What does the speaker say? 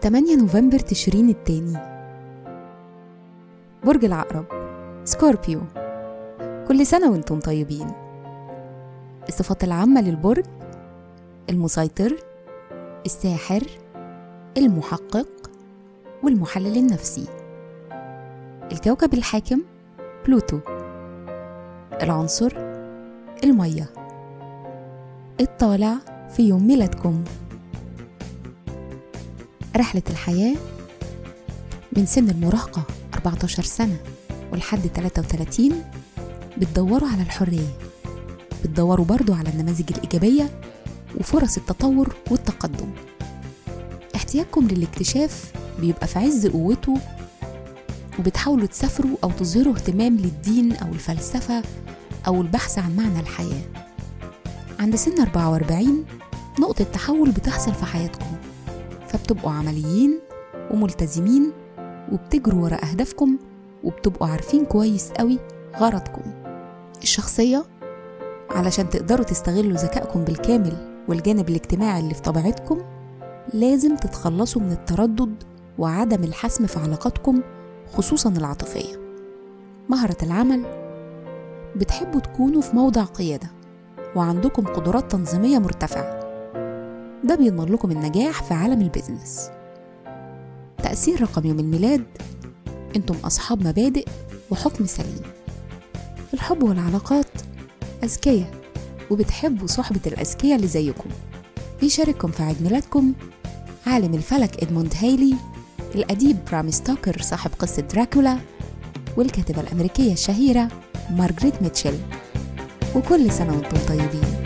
تمانية نوفمبر تشرين التاني. برج العقرب Scorpio. كل سنة وأنتم طيبين. الصفات العامة للبرج المسيطر الساحر المحقق والمحلل النفسي. الكوكب الحاكم بلوتو. العنصر المية. الطالع في يوم ميلادكم. رحلة الحياة من سن المراهقة 14 سنة ولحد 33 بتدوروا على الحرية. بتدوروا برضو على النماذج الإيجابية وفرص التطور والتقدم. احتياجكم للاكتشاف بيبقى في عز قوته وبتحاولوا تسافروا أو تظهروا اهتمام للدين أو الفلسفة أو البحث عن معنى الحياة. عند سن 44 نقطة تحول بتحصل في حياتكم فبتبقوا عمليين وملتزمين وبتجروا ورا أهدافكم وبتبقوا عارفين كويس قوي غرضكم الشخصية علشان تقدروا تستغلوا ذكائكم بالكامل والجانب الاجتماعي اللي في طبيعتكم لازم تتخلصوا من التردد وعدم الحسم في علاقاتكم خصوصا العاطفية. مهرة العمل بتحبوا تكونوا في موضع قيادة وعندكم قدرات تنظيمية مرتفعة. ده بيضمن لكم النجاح في عالم البيزنس. تأثير رقم يوم الميلاد أنتم أصحاب مبادئ وحكم سليم. الحب والعلاقات أذكياء وبتحبوا صحبة الأذكياء اللي زيكم. بيشارككم في عيد ميلادكم عالم الفلك إدموند هايلي الأديب برام ستوكر صاحب قصة دراكولا والكاتبة الأمريكية الشهيرة مارغريت ميتشل وكل سنة وأنتم طيبين.